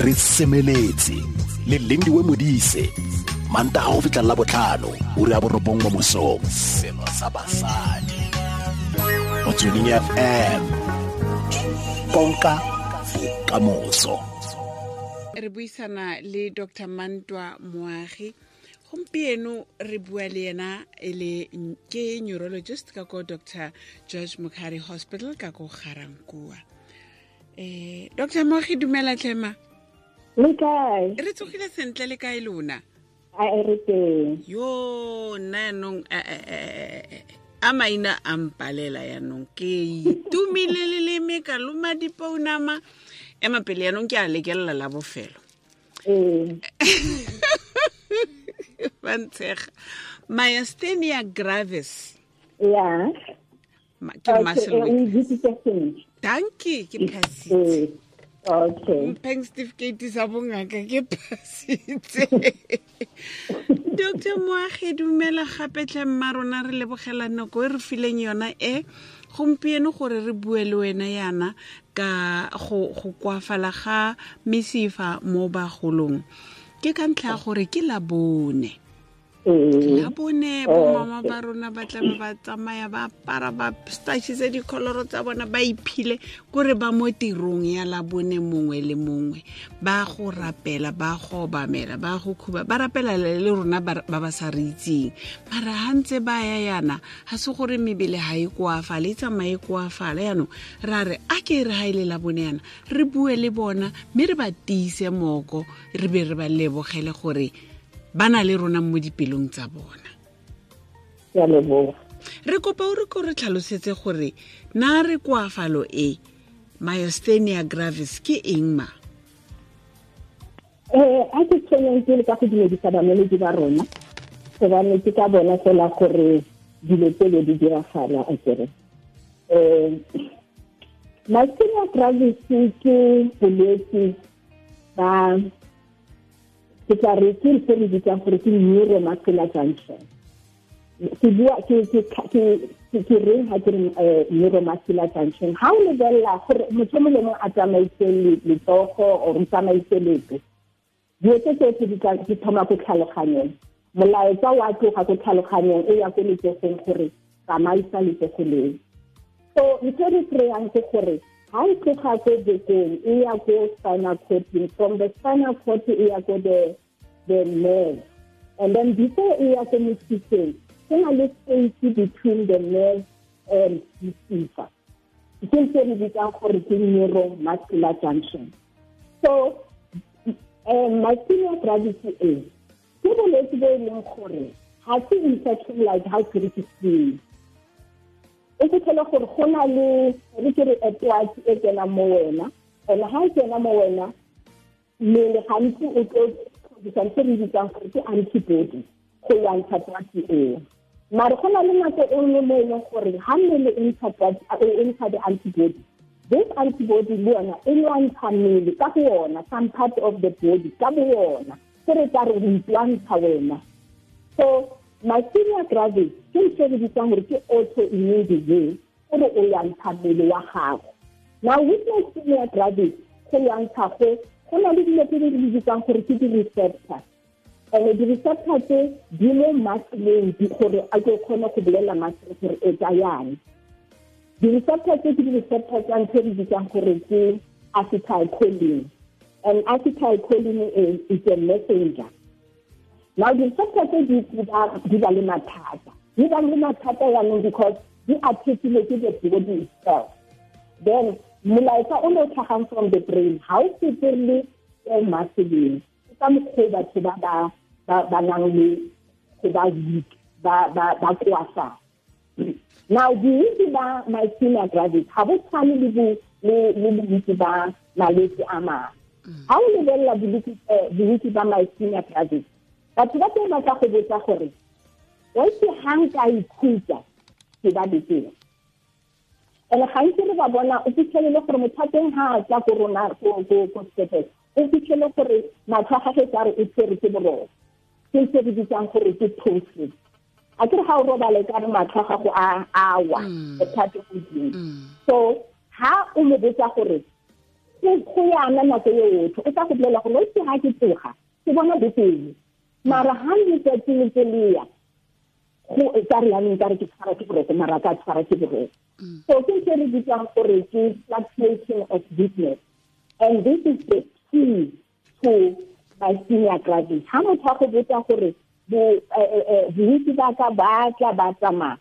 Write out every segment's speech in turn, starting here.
re semeletse le lindiwe modise mantaga go la botlhano o re a borobong mo mosong seno sa basadi. Ya fm konka bokamoso re buisana le dr. Mantwa moagi. Gompieno re bua le yena e le ke neurologist ka ko dr. George mokgari hospital ka ko garankua um dr. Moagi dumela tlhema le eu re tsogile sentle le kae lona a re teng. Yo nna yaanong eh, eh, eh, a maina a mpalela yaanong ke itumile le leme ka loma dipounama. Ema pele yaanong ke a lekelela la bofelo. Bantshega myastenia gravis. Ya. Ke maselo tanki ke phasitse. Mpheng certificate sa bongaka ke phasitse. Dr moagi dumela gape tlhemma rona re lebogela nako e re fileng yona e. Gompieno gore re bue le wena yana ka go koafala ga mesifa mo bagolong. Ke ka ntlha ya gore ke labone ee la bone bomama ba rona ba tlabe ba tsamaya ba apara ba stachise dikholoro tsa bona ba iphile kore ba mo tirong ya labone mongwe le mongwe. Ba go rapela ba go obamela ba go khuba ba rapela le rona ba ba sa re itseng. Mara ga ntse ba ya yana ga se gore mebele ga e koafala e tsamaye koafala yaanong ra re a ke re ga e le labone yana re bue le bona mme re ba tiise moko re be re ba lebogele gore ba na le rona mo dipelong tsa bona. Re kopa o re ko re tlhalosetse gore na re koafalo e myostenia gravis ke eng ma? Eh a ke tshwenyang ke le ka go dumedisa bameledi ba rona gobane ke ka bona fela gore dilo tsele di diragala a kere. Um myostenia gravis ke bolwetse ba ke tla re ke ntse re bitsang gore ke neuromuscular junction ke bua ke reng ha ke re neuromuscular junction ha o lebelela gore motho mo le mong a tsamaise le- letsogo or o tsamaise lepe dilo tse tsotlhe di thoma ko tlhaloganyong molaetsa wa tloga ko tlhaloganyong e ya ko letsogong gore tsamaisa letsogo leo. So ntho e re kry-ang ke gore ha e tloga ko bekeng e ya ko spinal cording from the spinal cord e ya ko the the nerve. And then before e ya ko mesifeng go na le space between the nerve and mesifa ke ntse re bitsang gore ke neuromuscular junction. So um myasthenia gravis e ke bolwetse bo e leng gore ga se infection like how ke re ke o fitlhele gore go na le re ke re etwatsi e kenang mo wena. And ga e kena mo wena mmele gantsi o tlo re gore ke antibody go lwantsha twatsi eo. Mare go na le nako e nngwe mo e leng gore ga mmele e ntsha di-antibody this antibody le yona e lwantsha mmele ka some part of the body ka bo yona se re tla re o wena. So myasthenia gravis ke ntho re bitsang gore ke autoimmune disease gore o lwantsha mmele wa gago now with myasthenia gravis go lwantsha go go na le dilo tse di re bitsang gore ke di-receptors. And di-receptor tse di mo muscleng di- gore a ke kgone go bolela muscle gore e tsa yang. Di-receptor tse ke di-receptor tsa ntho re bitsang gore ke acetylcholine. And acetylcholine is a messenger now di-receptor tse di ba- le mathata di ba le mathata yaanong because di ke the body itself. Then molaetsa o ne o tlhagang from the brain. Ga o fete le ko muscleng ke ka mokgwa batho ba ba nang le go ba weak ba koafala now bontsi ba myasthenia gravis ga bo tshwane le bo- le le bontsi ba malwetse a mangwe ga o lebelela bolwetse eh, ba myasthenia gravis batho ba teng ba tla go botsa gore waitse ga nka ikhutsa ke ba betere and gantsi re ba bona o fitlhelele gore motho a teng ga a tla ko rona ko ko- ko sepetlele o fitlhele gore matlho a gage tsa re o tshwere ke boroko. Ke se re bitsang gore ke tosis a kere ga o robale ka re matlho a gago a a wa bothata godimo so ha o mo botsa gore go go yana nako ye yotlhe o tla go bolela gore o itse ga ke tsoga ke bona boteng mara ga letsatsi le tse leya go ka re yaneng ka re ke tshwara ke mara ka tshwara ke mm. so ke ntse re bitsang gore ke fluctuation of business and this is the key to my senior graduate. Ha motho a go botsa gore eh, eh, eh, bontsi ba ka ba tla ba tsamaya.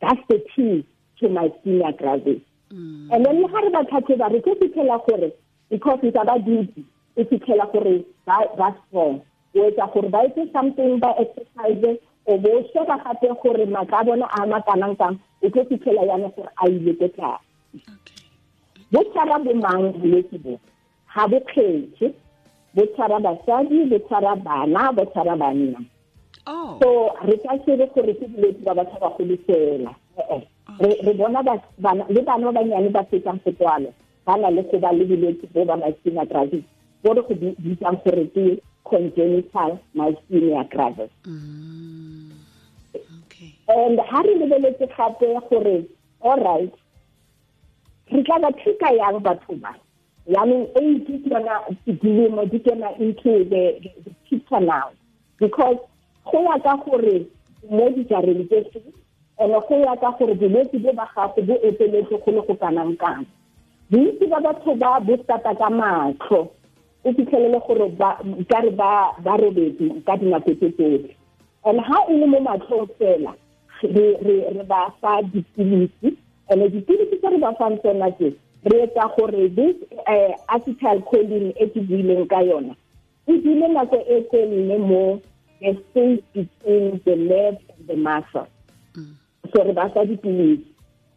That's the key to my senior graduate. Mm. And then le ga re ba tlhatlheba re ke fitlhela gore because it's ba duty e fitlhela gore ba strong o etsa gore ba etse something ba exercise o bo sheba gape gore maaka bona a makanang kang o tlo fitlhela yana gore a ile ko tlase bo tshwara bomang bolwetse bo? Ga bo kgethe bo tshwara basadi bo tshwara bana bo tshwara banna. Oh. So re ka sebe gore ke bolwetse ba batho fela. Re bona le bana ba banyane ba fetsang fetwalo ba na le go ba le bolwetse bo ba myasthenia gravis bo re go bitsang gore ke congenital myasthenia gravis. Mm, and ha re lebeletse gape gore all right re tla ba thusa yang batho ba? Yaanong age ke yona dilemo di kena into the, the picture now. Because go ya ka gore mo dijareng tse fe and go ya ka gore bolwetse bo ba gago bo eteletse go le go kanang kang bontsi ba batho ba bo stata ka matlho o fitlhelele gore ka re ba ka dinako tse tsotlhe. And ha e le mo matlhong fela re ba fa dipilisi. And dipilisi tse re ba fang tsona tse re etsa gore this eh, acetyl choline e ke buileng ka yona e dule nako e telele mo the space between the nerve and the muscle. Mm. So re ba fa dipilisi.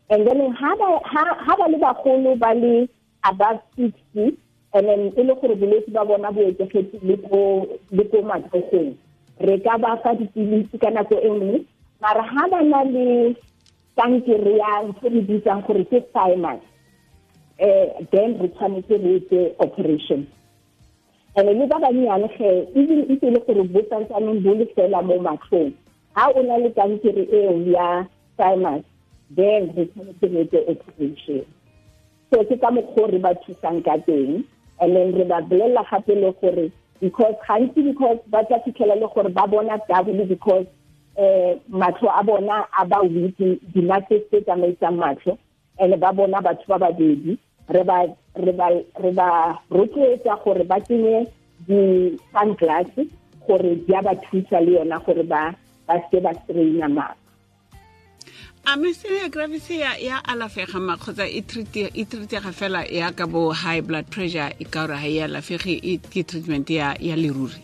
And then ha ba le bagolo ba le above sixty and then e le gore bolwetse ba bona bo etsegetse le ko matlhogong re ka ba fa dipilisi ka nako e nngwe. Mara ga ba na le kankere ya se re bitsang gore ke thymus um then re tshwanetse re etse operation. And le ba bannyane ge even if e le gore bo santsaneng bo le fela mo matlhong ga o na le kankere eo ya thymus then re tshwanetse re etse operation. So ke ka mokgwa re ba thusang ka teng and then re ba bolelela gape le gore because gantsi because ba tla fitlhela le gore ba bona double because um matlho a bona a ba weak dinate tse tsamaisang matlho and ba bona batho ba babedi. Re ba rotloetsa gore ba tsenye di-sunglass gore di a ba thusa le yona gore ba se ba straina matlho a myasthenia gravis ya ya alafega ma kgotsa e treatega fela ya ka bo high blood pressure e ka gore ga e alafege ke treatment ya ya leruri.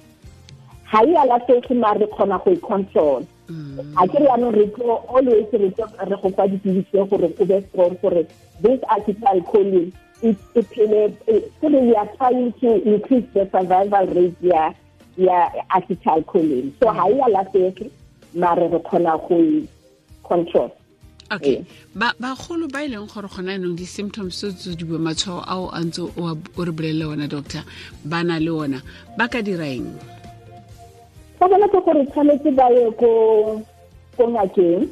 Ga e alafege ma re kgona go e control. Mm. A ke re yaanong re tlo always re tlo re go fa dipilisi gore o be strong gore this article choline it it phele kore we are trying to increase the survival rate ya ya acetylcholine so ga e alafege mare re kgona go e control okay. Ba bagolo ba ileng gore gona anong di-symptoms tse tse di bua matshwao ao a ntse o re bolelele ona doctor ba na le ona. Ba ka dira eng? Sa bona ke gore tshwanetse ba ye ko ngakeng.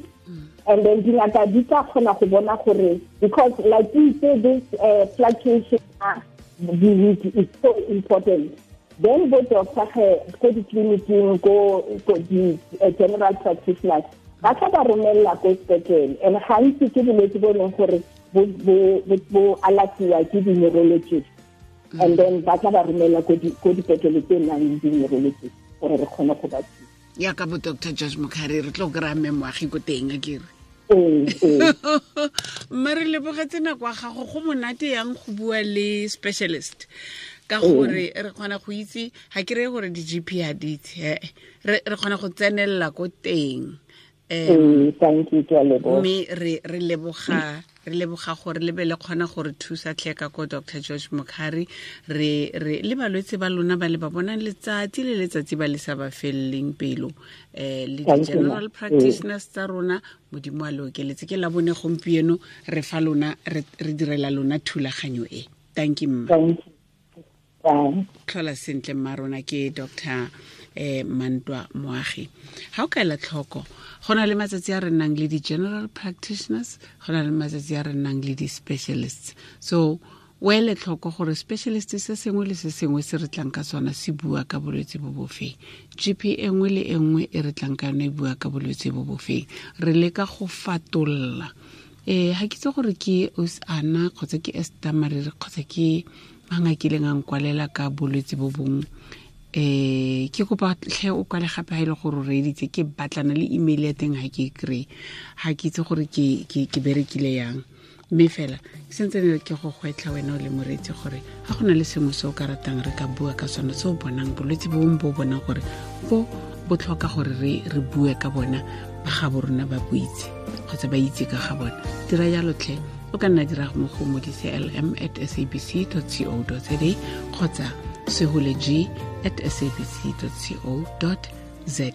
And then dingaka di tla kgona go bona gore because like you say this uh, fluctuation the week is so important. Then bo doctor ko ditleliniking ko di-general practitioners ba tla ba romelela ko sepetlele. And gantsi ke bolwetse bo e leng gore bo alafiwa ke di-neurologist. And then ba tla ba romelela ko dipetlele tse nang di-neurologist gore re kgone go ba thusa. Yaka bo dr george mokhari re tlo kry-a memoagi ko teng a kere mma re lebogetse nako ya gago go monate yang go bua le specialist? Ka gore re kgona go itse ga ke reye gore di-g p a ditse re kgona go tsenelela ko teng mme re leboga re leboga gore le be le kgona gore thusa tlheka ko dr george mokhari re re le balwetse ba lona ba le ba bonang letsatsi le letsatsi ba le sa ba feleleng pelo. Um le di-general practitioners tsa rona modimo a le okeletse. Ke la bone gompieno re fa lona re direla lona thulaganyo e. Thank you mma tlhola sentle mma rona ke dr um mantoa moagi. Ga o ka tlhoko go na le matsatsi a re nnang le di-general practitioners go na le matsatsi a re nnang le di-specialists. So o ele tlhoko gore specialist se sengwe le se sengwe se re tlang ka sona se bua ka bolwetse bo bofeng gp nngwe le e nngwe e re tlang ka yone e bua ka bolwetse bo bofeng re leka go fatolla. Um ga ke itse gore ke osana kgotsa ke estamarere kgotsa ke mangakileng a nkwalela ka bolwetse bo bongwe um ke kopa tlhe o kwale gape ga e le gore o reeditse ke batlana le email ya teng ga ke kry ga ke itse gore ke berekile yang. Mme fela ke sentse ne ke go gwetlha wena o le moreetsi gore ga go na le sengwe se o ka ratang re ka bua ka sone se o bonang bolwetse bo bongwe bo o bonang gore bo bo tlhoka gore re re bue ka bona ba ga bo rona ba bo itse kgotsa ba itse ka ga bona. Dira jalo tlhe o ka nna dira mo go modise lm at sabc co za kgotsa segole at sabc co za